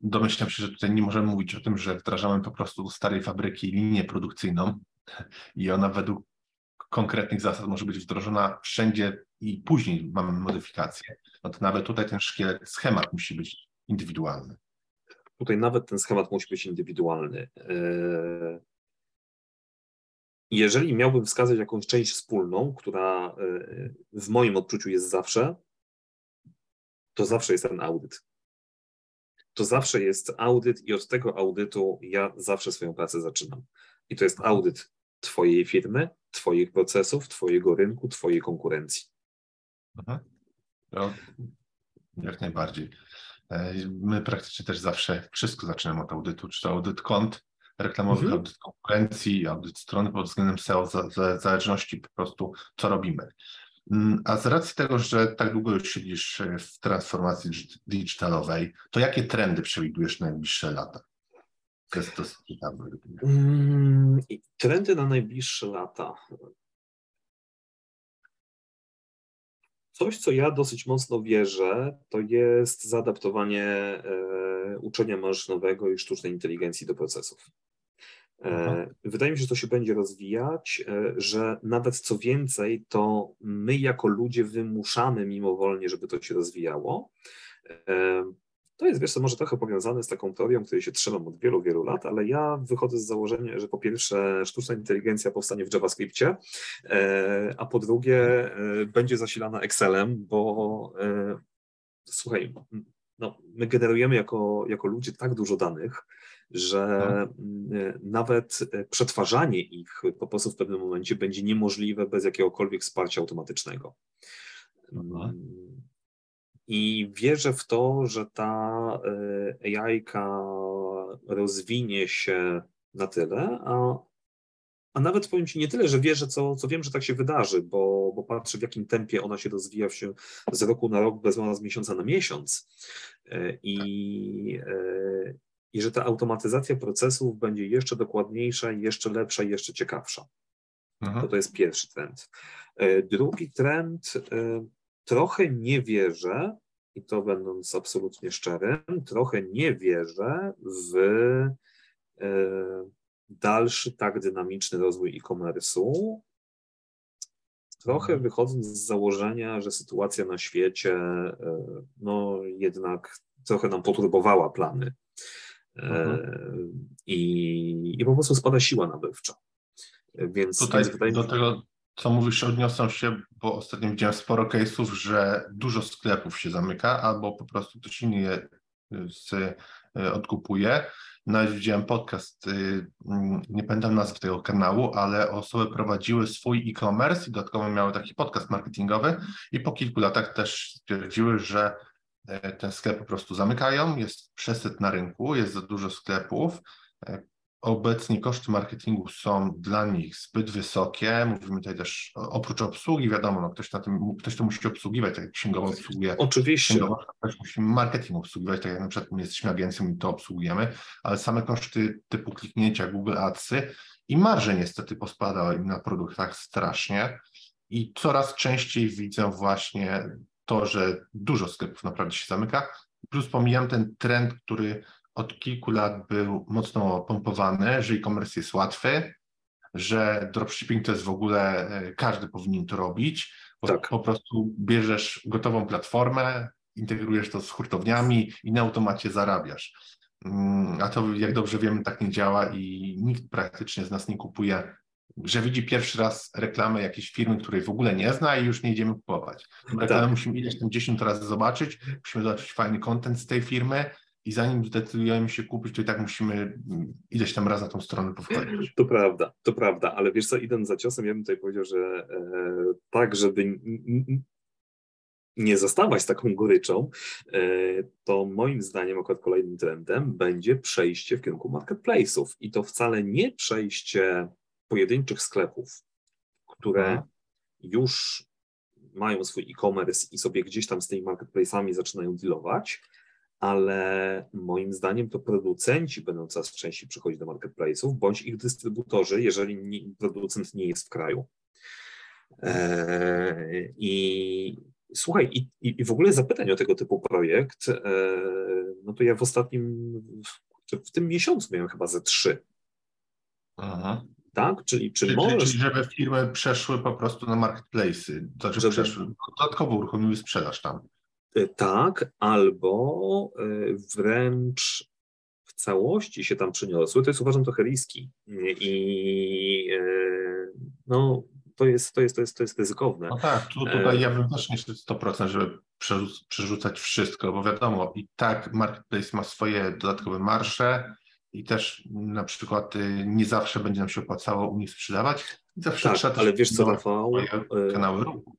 domyślam się, że tutaj nie możemy mówić o tym, że wdrażamy po prostu starej fabryki linię produkcyjną i ona według konkretnych zasad może być wdrożona wszędzie i później mamy modyfikacje. No to nawet tutaj ten szkielet, schemat musi być indywidualny. Tutaj nawet ten schemat musi być indywidualny. Yy, jeżeli miałbym wskazać jakąś część wspólną, która yy, w moim odczuciu jest zawsze, to zawsze jest ten audyt to zawsze jest audyt i od tego audytu ja zawsze swoją pracę zaczynam. I to jest audyt Twojej firmy, Twoich procesów, Twojego rynku, Twojej konkurencji. Aha. No, jak najbardziej. E, my praktycznie też zawsze wszystko zaczynamy od audytu, czy to audyt kont reklamowych, mhm. audyt konkurencji, audyt strony pod względem SEO, w zależności po prostu co robimy. Mm, a z racji tego, że tak długo już siedzisz e, w transformacji digitalowej, to jakie trendy przewidujesz na najbliższe lata? To jest dosyć ciekawe. Mm, trendy na najbliższe lata. Coś, co ja dosyć mocno wierzę, to jest zaadaptowanie e, uczenia maszynowego i sztucznej inteligencji do procesów. E, wydaje mi się, że to się będzie rozwijać, e, że nawet co więcej, to my jako ludzie wymuszamy mimowolnie, żeby to się rozwijało. E, to jest, wiesz co, może trochę powiązane z taką teorią, której się trzymam od wielu, wielu lat, ale ja wychodzę z założenia, że po pierwsze sztuczna inteligencja powstanie w JavaScriptie, a po drugie będzie zasilana Excelem, bo słuchaj, no, my generujemy jako, jako ludzie tak dużo danych, że no. nawet e, przetwarzanie ich po prostu w pewnym momencie będzie niemożliwe bez jakiegokolwiek wsparcia automatycznego. Aha. Mm, I wierzę w to, że ta e, ai rozwinie się na tyle, a, a nawet powiem Ci nie tyle, że wierzę, co, co wiem, że tak się wydarzy, bo, bo patrzę w jakim tempie ona się rozwija się z roku na rok, bez z miesiąca na miesiąc. I, i że ta automatyzacja procesów będzie jeszcze dokładniejsza, jeszcze lepsza jeszcze ciekawsza. Mhm. To, to jest pierwszy trend. E, drugi trend, e, trochę nie wierzę, i to będąc absolutnie szczerym, trochę nie wierzę w e, dalszy tak dynamiczny rozwój e-commerce'u, trochę mhm. wychodząc z założenia, że sytuacja na świecie no jednak trochę nam poturbowała plany. Mhm. I, I po prostu spada siła nabywcza. Więc, Tutaj więc wydaje do tego, co mówisz, odniosą się, bo ostatnio widziałem sporo case'ów, że dużo sklepów się zamyka, albo po prostu ktoś inny je z, y, odkupuje. Nawet widziałem podcast, y, mm, nie pamiętam nazwy tego kanału, ale osoby prowadziły swój e-commerce i dodatkowo miały taki podcast marketingowy i po kilku latach też stwierdziły, że E, ten sklep po prostu zamykają, jest przesyt na rynku, jest za dużo sklepów. E, obecnie koszty marketingu są dla nich zbyt wysokie. Mówimy tutaj też oprócz obsługi, wiadomo, no ktoś, na tym, ktoś to musi obsługiwać, tak jak księgowo obsługuje. Oczywiście. Księgowo, ktoś musi marketing obsługiwać, tak jak na przykład my jesteśmy agencją i to obsługujemy, ale same koszty typu kliknięcia Google Adsy i marże niestety pospadały im na produktach strasznie. i coraz częściej widzę właśnie to, że dużo sklepów naprawdę się zamyka. Plus pomijam ten trend, który od kilku lat był mocno pompowany, że e-commerce jest łatwy, że dropshipping to jest w ogóle, e, każdy powinien to robić, bo tak. po prostu bierzesz gotową platformę, integrujesz to z hurtowniami i na automacie zarabiasz. Mm, a to, jak dobrze wiemy, tak nie działa i nikt praktycznie z nas nie kupuje, że widzi pierwszy raz reklamę jakiejś firmy, której w ogóle nie zna i już nie idziemy kupować. Reklamę tak. musimy ileś tam 10 razy zobaczyć, musimy zobaczyć fajny content z tej firmy, i zanim zdecydujemy się kupić, to i tak musimy ileś tam raz na tą stronę powchodzić. To prawda, to prawda, ale wiesz co, idąc za ciosem, ja bym tutaj powiedział, że e, tak, żeby nie zostawać taką goryczą, e, to moim zdaniem akurat kolejnym trendem będzie przejście w kierunku marketplace'ów i to wcale nie przejście pojedynczych sklepów, które mhm. już mają swój e-commerce i sobie gdzieś tam z tymi marketplace'ami zaczynają dealować, ale moim zdaniem to producenci będą coraz częściej przychodzić do marketplace'ów, bądź ich dystrybutorzy, jeżeli nie, producent nie jest w kraju. E, I słuchaj, i, i, w ogóle zapytań o tego typu projekt, e, no to ja w ostatnim, w tym miesiącu miałem chyba ze trzy. Aha. Tak? Czyli czy czyli, możesz... Czyli żeby firmy przeszły po prostu na marketplace'y, znaczy żeby... przeszły, dodatkowo uruchomiły sprzedaż tam. E, tak, albo e, wręcz w całości się tam przyniosły, to jest uważam trochę riski i e, no, to jest, to jest, to jest, to jest ryzykowne. No tak, tu, tutaj ja bym też nie 100%, żeby przerzucać wszystko, bo wiadomo, i tak marketplace ma swoje dodatkowe marsze i też na przykład y, nie zawsze będzie nam się opłacało u nich sprzedawać. Zawsze tak, trzeba ale wiesz co, Rafał, kanały ruchu.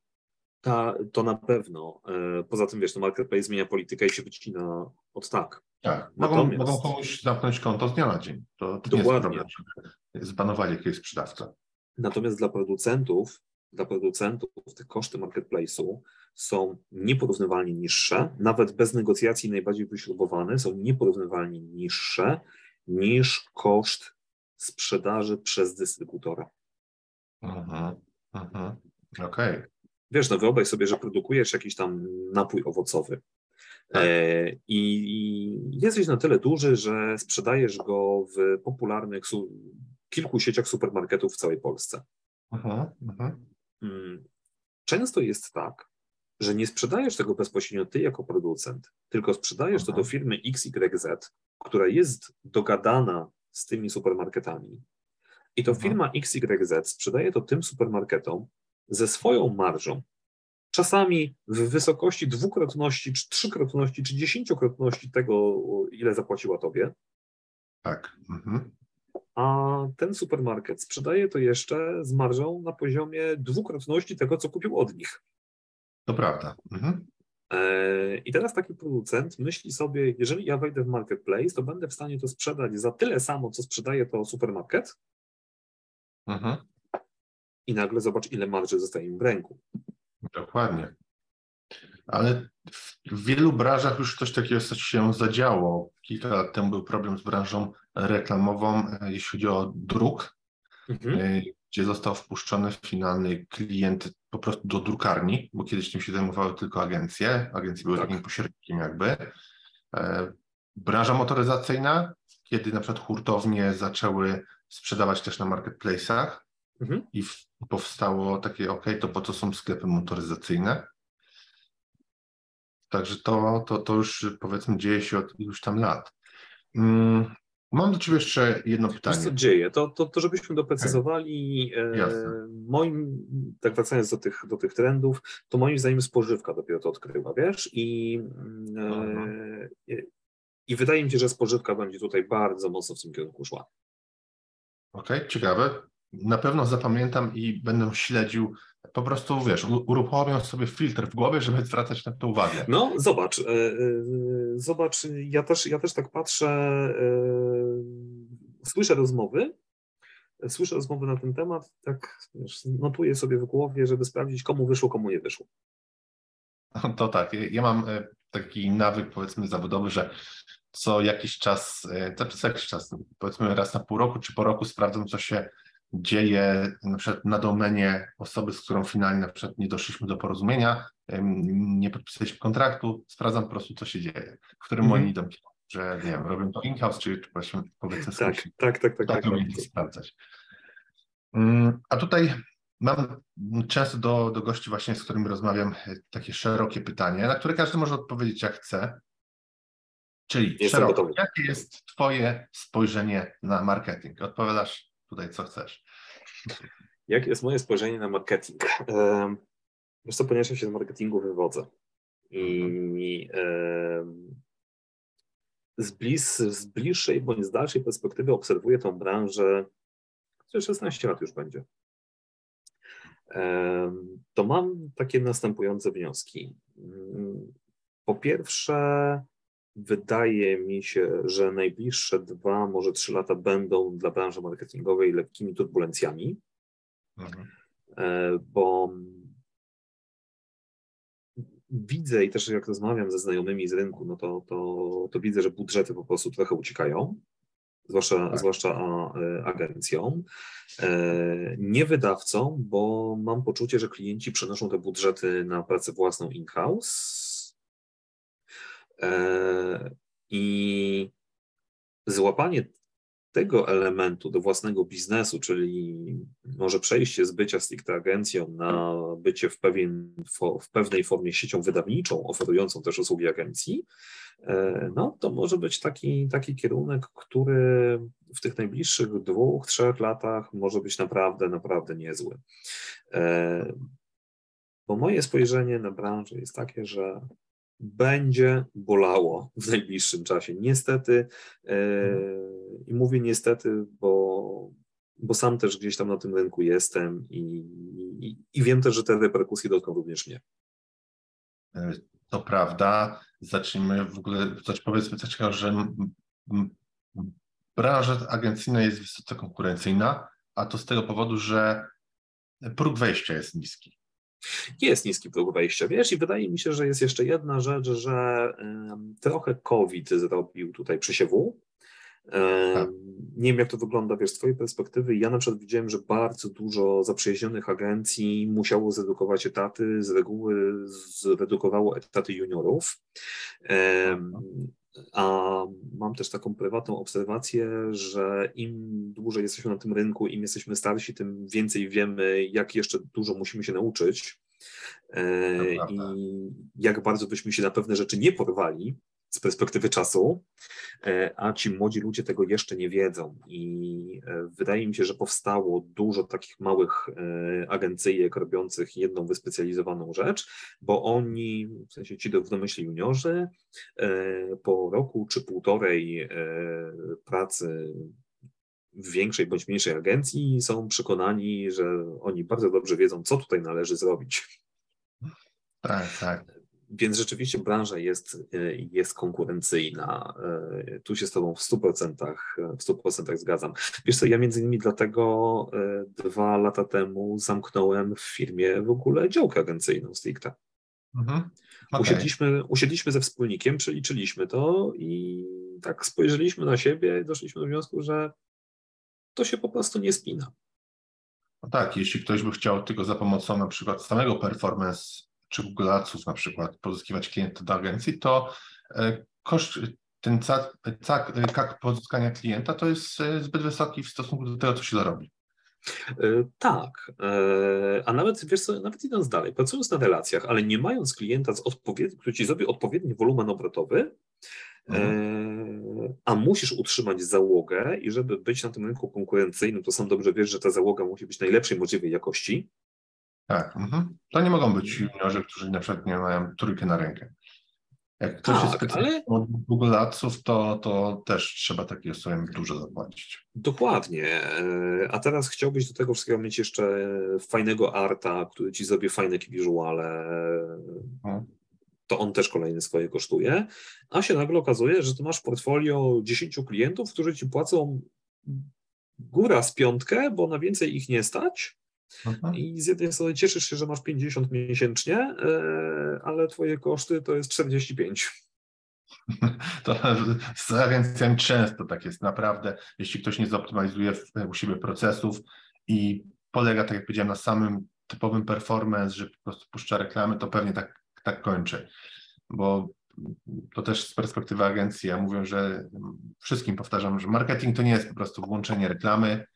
Ta, to na pewno. E, poza tym, wiesz, no marketplace zmienia politykę i się wycina od tak. Tak, Natomiast... mogą, mogą komuś zamknąć konto z dnia na dzień. To, to Dokładnie. nie jest problem, żeby zbanowali jakiegoś sprzedawca. Natomiast dla producentów, dla producentów te koszty marketplace'u są nieporównywalnie niższe, nawet bez negocjacji najbardziej wyśrubowane, są nieporównywalnie niższe niż koszt sprzedaży przez dystrybutora. Mhm, mhm. Okej. Okay wiesz, no wyobraź sobie, że produkujesz jakiś tam napój owocowy tak. e, i jesteś na tyle duży, że sprzedajesz go w popularnych kilku sieciach supermarketów w całej Polsce. Aha, aha. Mm, często jest tak, że nie sprzedajesz tego bezpośrednio ty jako producent, tylko sprzedajesz aha. to do firmy XYZ, która jest dogadana z tymi supermarketami. I to firma XYZ sprzedaje to tym supermarketom, ze swoją marżą, czasami w wysokości dwukrotności, czy trzykrotności, czy dziesięciokrotności tego, ile zapłaciła tobie. Tak. Mhm. A ten supermarket sprzedaje to jeszcze z marżą na poziomie dwukrotności tego, co kupił od nich. To prawda. Mhm. E, I teraz taki producent myśli sobie, jeżeli ja wejdę w marketplace, to będę w stanie to sprzedać za tyle samo, co sprzedaje to supermarket. Mhm i nagle zobacz, ile marży zostaje im w ręku. Dokładnie. Ale w wielu branżach już coś takiego się zadziało. Kilka lat temu był problem z branżą reklamową, e, jeśli chodzi o druk, mhm. Gdzie został wpuszczony finalny klient po prostu do drukarni, bo kiedyś tym się zajmowały tylko agencje. Agencje były tak. takim pośrednikiem jakby. E, branża motoryzacyjna, kiedy na przykład hurtownie zaczęły sprzedawać też na marketplace'ach, Mhm. I w, powstało takie, ok, to po co są sklepy motoryzacyjne? Także to, to, to już powiedzmy dzieje się od iluś tam lat. Mm, mam do Ciebie jeszcze jedno pytanie. Co dzieje? To, to, to żebyśmy doprecyzowali, e, moim, tak wracając do tych, do tych trendów, to moim zdaniem spożywka dopiero to odkryła, wiesz? I, e, i wydaje mi się, że spożywka będzie tutaj bardzo mocno w tym kierunku szła. Okej, okay, ciekawe na pewno zapamiętam i będę śledził, po prostu wiesz, uruchomię sobie filtr w głowie, żeby zwracać na to uwagę. No, zobacz, e, zobacz, ja też, ja też tak patrzę, e, słyszę rozmowy, słyszę rozmowy na ten temat, tak wiesz, notuję sobie w głowie, żeby sprawdzić, komu wyszło, komu nie wyszło. To tak, ja mam taki nawyk, powiedzmy, zawodowy, że co jakiś czas, co jakiś czas, powiedzmy raz na pół roku czy po roku sprawdzam, co się dzieje na przykład na domenie osoby, z którą finalnie na przykład nie doszliśmy do porozumienia, nie podpisaliśmy kontraktu, sprawdzam po prostu, co się dzieje, w którym mm oni idą, że nie wiem, robią to in-house, czy, czy właśnie powiedzmy tak, tak, tak, tak, tak, tak, tak, sprawdzać. Mm, a tutaj mam często do, do gości właśnie, z którymi rozmawiam, takie szerokie pytanie, na które każdy może odpowiedzieć jak chce. Czyli Jestem szeroko, gotowy. jakie jest Twoje spojrzenie na marketing? Odpowiadasz tutaj, co chcesz. Jakie jest moje spojrzenie na marketing? Wiesz co, ponieważ ja się z marketingu wywodzę i z, blis, z bliższej bądź z dalszej perspektywy obserwuję tą branżę, która 16 lat już będzie, to mam takie następujące wnioski. Po pierwsze, wydaje mi się, że najbliższe dwa, może trzy lata będą dla branży marketingowej lekkimi turbulencjami, mhm. E, bo widzę i też jak rozmawiam ze znajomymi z rynku, no to, to, to widzę, że budżety po prostu trochę uciekają, zwłaszcza, tak. zwłaszcza e, agencjom, e, nie wydawcom, bo mam poczucie, że klienci przenoszą te budżety na pracę własną in-house i złapanie tego elementu do własnego biznesu, czyli może przejście z bycia stricte agencją na bycie w, pewien, w pewnej formie siecią wydawniczą, oferującą też usługi agencji, e, no to może być taki, taki kierunek, który w tych najbliższych dwóch, trzech latach może być naprawdę, naprawdę niezły. E, bo moje spojrzenie na branżę jest takie, że będzie bolało w najbliższym czasie. Niestety, e, i mówię niestety, bo, bo sam też gdzieś tam na tym rynku jestem i, i, i wiem też, że te reperkusje dotkną również mnie. E, to prawda. Zacznijmy w ogóle, coś powiedzmy takiego, że branża agencyjna jest wysoce konkurencyjna, a to z tego powodu, że próg wejścia jest niski. Jest niski próg wejścia, wiesz, i wydaje mi się, że jest jeszcze jedna rzecz, że trochę COVID zrobił tutaj przesiewu. Tak. Nie wiem, jak to wygląda, wiesz, z Twojej perspektywy. Ja na przykład widziałem, że bardzo dużo zaprzyjaźnionych agencji musiało zredukować etaty, z reguły zredukowało etaty juniorów. A mam też taką prywatną obserwację, że im dłużej jesteśmy na tym rynku, im jesteśmy starsi, tym więcej wiemy, jak jeszcze dużo musimy się nauczyć. E, I jak bardzo byśmy się na pewne rzeczy nie porwali, z perspektywy czasu, e, a ci młodzi ludzie tego jeszcze nie wiedzą. I e, wydaje mi się, że powstało dużo takich małych e, agencyjek robiących jedną wyspecjalizowaną rzecz, bo oni, w sensie ci w domyśle juniorzy, po roku czy półtorej pracy w większej bądź mniejszej agencji są przekonani, że oni bardzo dobrze wiedzą, co tutaj należy zrobić. Tak, tak. Więc rzeczywiście branża jest, y, jest konkurencyjna. Y, tu się z Tobą w 100%, w 100% zgadzam. Wiesz co, ja między innymi dlatego y, dwa lata temu zamknąłem w firmie w ogóle działkę agencyjną stricte. Mhm. Okay. Usiedliśmy, usiedliśmy ze wspólnikiem, przeliczyliśmy to i tak spojrzeliśmy na siebie i doszliśmy do wniosku, że to się po prostu nie spina. No tak, jeśli ktoś by chciał tylko za pomocą na przykład samego performance czy Google Adsów na przykład pozyskiwać klienta do agencji, to e, koszt, ten cak pozyskania klienta to jest e, zbyt wysoki w stosunku do tego, co się zarobi. E, tak, a nawet, wiesz co, nawet idąc dalej, pracując na relacjach, ale nie mając klienta, z który ci zrobi odpowiedni wolumen obrotowy, mhm. a musisz utrzymać załogę i żeby być na tym rynku konkurencyjnym, to sam dobrze wiesz, że ta załoga musi być najlepszej możliwej jakości, tak, mhm. to nie mogą być juniorzy, którzy na przykład nie mają trójkę na rękę. Jak ktoś tak, jest specjalistą ale... od Google Adsów, to, to też trzeba takiej osobie dużo zapłacić. Dokładnie. A teraz chciałbyś do tego wszystkiego mieć jeszcze fajnego arta, który ci zrobi fajne wizuale. Hmm. To on też kolejny swoje kosztuje. A się nagle okazuje, że ty masz portfolio 10 klientów, którzy ci płacą góra z piątkę, bo na więcej ich nie stać Aha. I z jednej strony cieszysz się, że masz 50 miesięcznie, e, ale twoje koszty to jest 45. To z agencjami często tak jest, naprawdę. Jeśli ktoś nie zoptymalizuje u siebie procesów i polega, tak jak powiedziałem, na samym typowym performance, że po prostu puszcza reklamy, to pewnie tak, tak kończy. Bo to też z perspektywy agencji, ja mówię, że wszystkim powtarzam, że marketing to nie jest po prostu włączenie reklamy.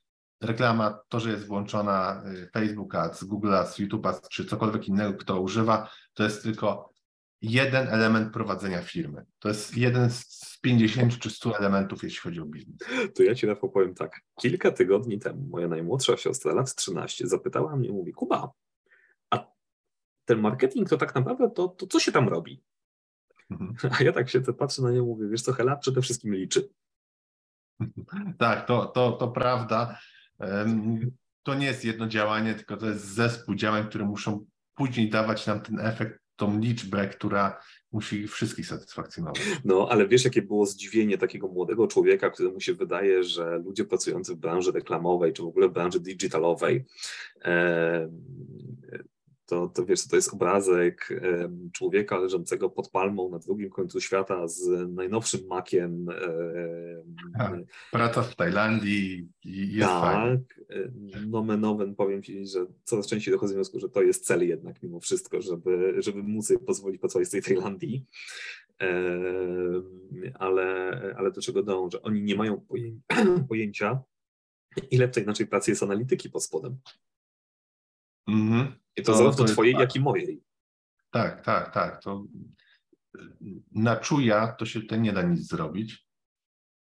Reklama, to, że jest włączona y, Facebook Ads, Google Ads, YouTube Ads, czy cokolwiek innego, kto używa, to jest tylko jeden element prowadzenia firmy. To jest jeden z 50 czy 100 elementów, jeśli chodzi o biznes. To ja Ci, Rafał, powiem tak. Kilka tygodni temu moja najmłodsza siostra, lat 13, zapytała mnie, mówi, Kuba, a ten marketing to tak naprawdę, to, to co się tam robi? Mhm. A ja tak się patrzę na nią mówię, wiesz co, Hela przede wszystkim liczy. Tak, to, to, to prawda. To nie jest jedno działanie, tylko to jest zespół działań, które muszą później dawać nam ten efekt, tą liczbę, która musi wszystkich satysfakcjonować. No, ale wiesz, jakie było zdziwienie takiego młodego człowieka, któremu się wydaje, że ludzie pracujący w branży reklamowej, czy w ogóle w branży digitalowej, e, to, to wiesz, to jest obrazek człowieka leżącego pod palmą na drugim końcu świata z najnowszym makiem. Praca w Tajlandii i jest tak, fajnie. nomen omen powiem Ci, że coraz częściej dochodzę do wniosku, że to jest cel jednak mimo wszystko, żeby, żeby móc sobie pozwolić pracować z tej Tajlandii. Ale, ale do czego dążę? Oni nie mają pojęcia, ile w tej naszej pracy jest analityki pod spodem. Mhm. I to, to zarówno to twojej, tak. jak i mojej. Tak, tak, tak. To na czuja to się tutaj nie da nic zrobić.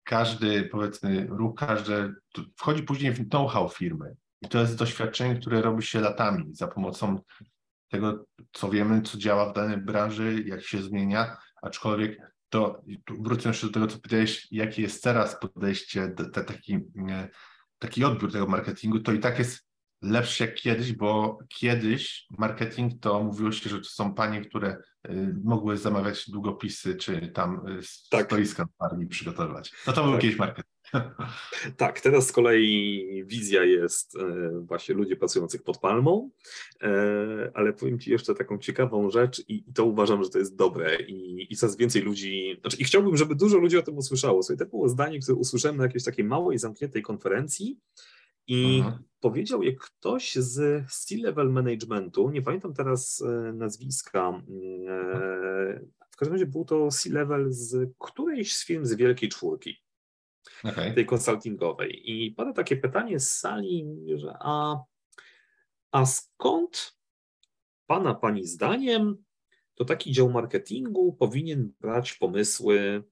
Każdy, powiedzmy, ruch, każdy wchodzi później w know-how firmy. I to jest doświadczenie, które robi się latami za pomocą tego, co wiemy, co działa w danej branży, jak się zmienia, aczkolwiek to wrócę jeszcze do tego, co powiedziałeś, jakie jest teraz podejście, te, taki, taki odbiór tego marketingu, to i tak jest lepszy jak kiedyś, bo kiedyś marketing to mówiło się, że to są panie, które y, mogły zamawiać długopisy, czy tam y, tak. stoiska na przygotowywać. No to był tak. kiedyś marketing. Tak, teraz z kolei wizja jest y, właśnie ludzi pracujących pod palmą, ale powiem Ci jeszcze taką ciekawą rzecz i, to uważam, że to jest dobre i, i coraz więcej ludzi, znaczy i chciałbym, żeby dużo ludzi o tym usłyszało. Słuchaj, to było zdanie, które usłyszałem na jakiejś takiej małej, zamkniętej konferencji, i mhm. powiedział je ktoś z C-level managementu, nie pamiętam teraz e, nazwiska, mm, e, w każdym razie był to C-level z którejś z firm z Wielkiej Czwórki, okay. tej konsultingowej. I pada takie pytanie z sali, że a, a skąd Pana, Pani zdaniem to taki dział marketingu powinien brać pomysły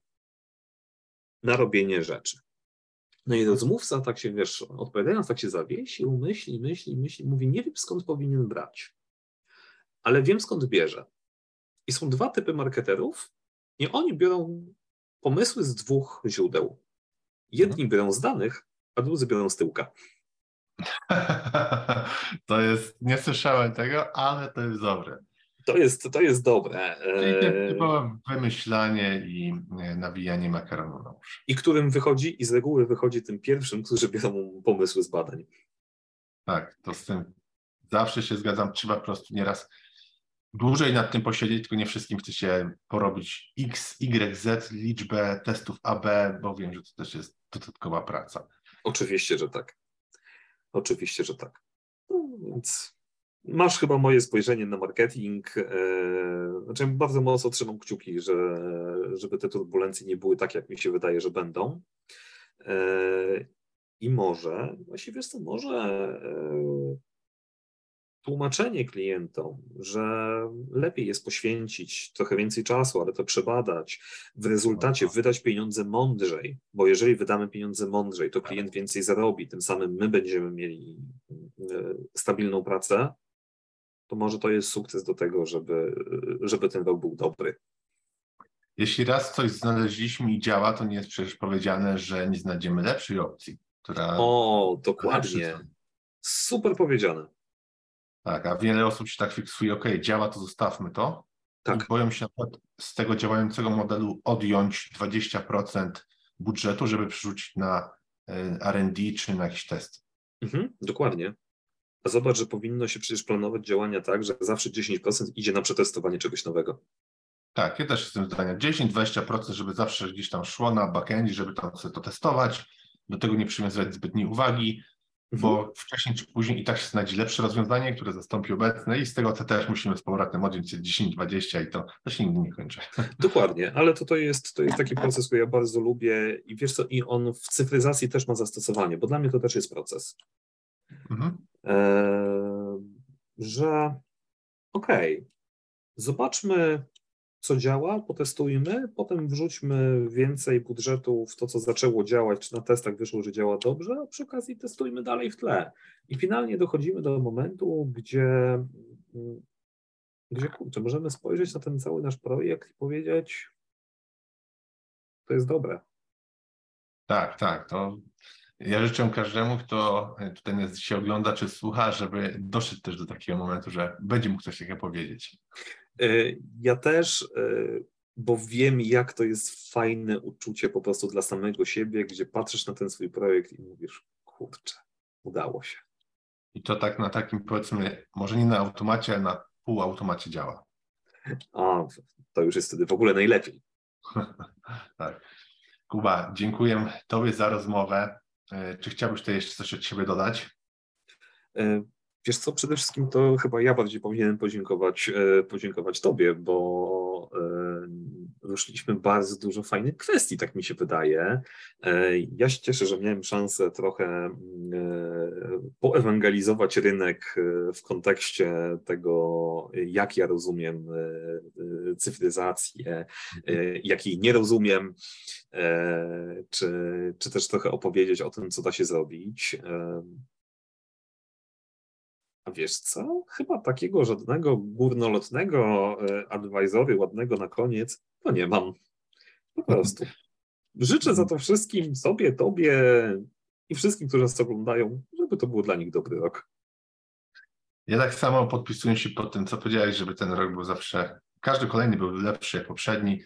na robienie rzeczy? No i rozmówca tak się, wiesz, odpowiadając, tak się zawiesił, myśli, myśli, myśli, mówi, nie wiem skąd powinien brać, ale wiem skąd bierze. I są dwa typy marketerów i oni biorą pomysły z dwóch źródeł. Jedni biorą z danych, a drudzy biorą z tyłka. To jest, nie słyszałem tego, ale to jest dobre. To jest, to jest dobre. Czyli typowe wymyślanie i nawijanie makaronu na uszy. I którym wychodzi, i z reguły wychodzi tym pierwszym, którzy biorą pomysły z badań. Tak, to z tym zawsze się zgadzam. Trzeba po prostu nieraz dłużej nad tym posiedzieć, tylko nie wszystkim chce się porobić X, Y, Z, liczbę testów AB, bo wiem, że to też jest dodatkowa praca. Oczywiście, że tak. Oczywiście, że tak. No, więc masz chyba moje spojrzenie na marketing. E, znaczy, bardzo mocno trzymam kciuki, że, żeby te turbulencje nie były tak, jak mi się wydaje, że będą. E, I może, właściwie wiesz co, może e, tłumaczenie klientom, że lepiej jest poświęcić trochę więcej czasu, ale to przebadać, w rezultacie wydać pieniądze mądrzej, bo jeżeli wydamy pieniądze mądrzej, to klient więcej zarobi, tym samym my będziemy mieli stabilną pracę, to może to jest sukces do tego, żeby, żeby ten rok był dobry. Jeśli raz coś znaleźliśmy i działa, to nie jest przecież powiedziane, że nie znajdziemy lepszej opcji, która. O, dokładnie. Super powiedziane. Tak, a wiele osób się tak fiksuje, ok, działa, to zostawmy to. Tak. I boją się na przykład z tego działającego modelu odjąć 20% budżetu, żeby przerzucić na e, RD czy na jakiś test. Mhm, dokładnie. A zobacz, że powinno się przecież planować działania tak, że zawsze 10% idzie na przetestowanie czegoś nowego. Tak, ja też jestem zdania. 10-20%, żeby zawsze gdzieś tam szło na backendzie, żeby tam sobie to testować. Do tego nie przywiązywać zbytniej uwagi. bo mhm. wcześniej czy później i tak się znajdzie lepsze rozwiązanie, które zastąpi obecne i z tego to też musimy z powrotem odjąć 10-20 i to, to się nigdy nie kończy. Dokładnie, ale to, to, jest, to jest taki proces, który ja bardzo lubię i wiesz co, i on w cyfryzacji też ma zastosowanie, bo dla mnie to też jest proces. Mhm. Że okej, okay, zobaczmy co działa, potestujmy, potem wrzućmy więcej budżetu w to, co zaczęło działać, czy na testach wyszło, że działa dobrze, a przy okazji testujmy dalej w tle. I finalnie dochodzimy do momentu, gdzie, gdzie kurczę, możemy spojrzeć na ten cały nasz projekt i powiedzieć, to jest dobre. Tak, tak. To ja życzę każdemu, kto tutaj nas dzisiaj ogląda czy słucha, żeby doszedł też do takiego momentu, że będzie mógł coś takiego powiedzieć. E, ja też, e, bo wiem, jak to jest fajne uczucie po prostu dla samego siebie, gdzie patrzysz na ten swój projekt i mówisz, kurczę, udało się. I to tak na takim, powiedzmy, może nie na automacie, ale na półautomacie działa. A, to już jest wtedy w ogóle najlepiej. tak. Kuba, dziękuję Tobie za rozmowę. E, czy chciałbyś tutaj jeszcze coś od siebie dodać? Wiesz co, przede wszystkim to chyba ja bardziej powinienem podziękować, e, podziękować Tobie, bo ruszyliśmy bardzo dużo fajnych kwestii, tak mi się wydaje. E, ja się cieszę, że miałem szansę trochę e, poewangelizować rynek w kontekście tego, jak ja rozumiem cyfryzację, jak jej nie rozumiem, czy, czy też trochę opowiedzieć o tym, co da się zrobić. A wiesz co? Chyba takiego żadnego górnolotnego e, advisory ładnego na koniec to nie mam. Po prostu. Życzę za to wszystkim, sobie, tobie i wszystkim, którzy nas oglądają, żeby to był dla nich dobry rok. Ja tak samo podpisuję się pod tym, co powiedziałeś, żeby ten rok był zawsze, każdy kolejny był lepszy jak poprzedni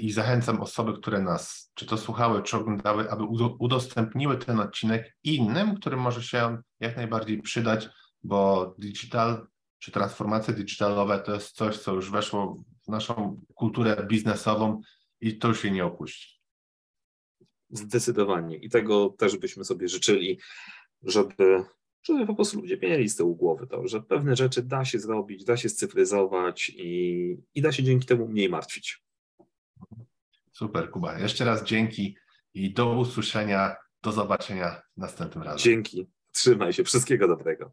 i zachęcam osoby, które nas czy to słuchały, czy oglądały, aby udostępniły ten odcinek innym, którym może się jak najbardziej przydać, bo digital czy transformacje digitalowe to jest coś, co już weszło naszą kulturę biznesową i to się nie opuści. Zdecydowanie. I tego też byśmy sobie życzyli, żeby, żeby po prostu ludzie mieli z tyłu głowy to, że pewne rzeczy da się zrobić, da się scyfryzować i, i da się dzięki temu mniej martwić. Super, Kuba. Jeszcze raz dzięki i do usłyszenia, do zobaczenia następnym razem. Dzięki. Trzymaj się. Wszystkiego dobrego.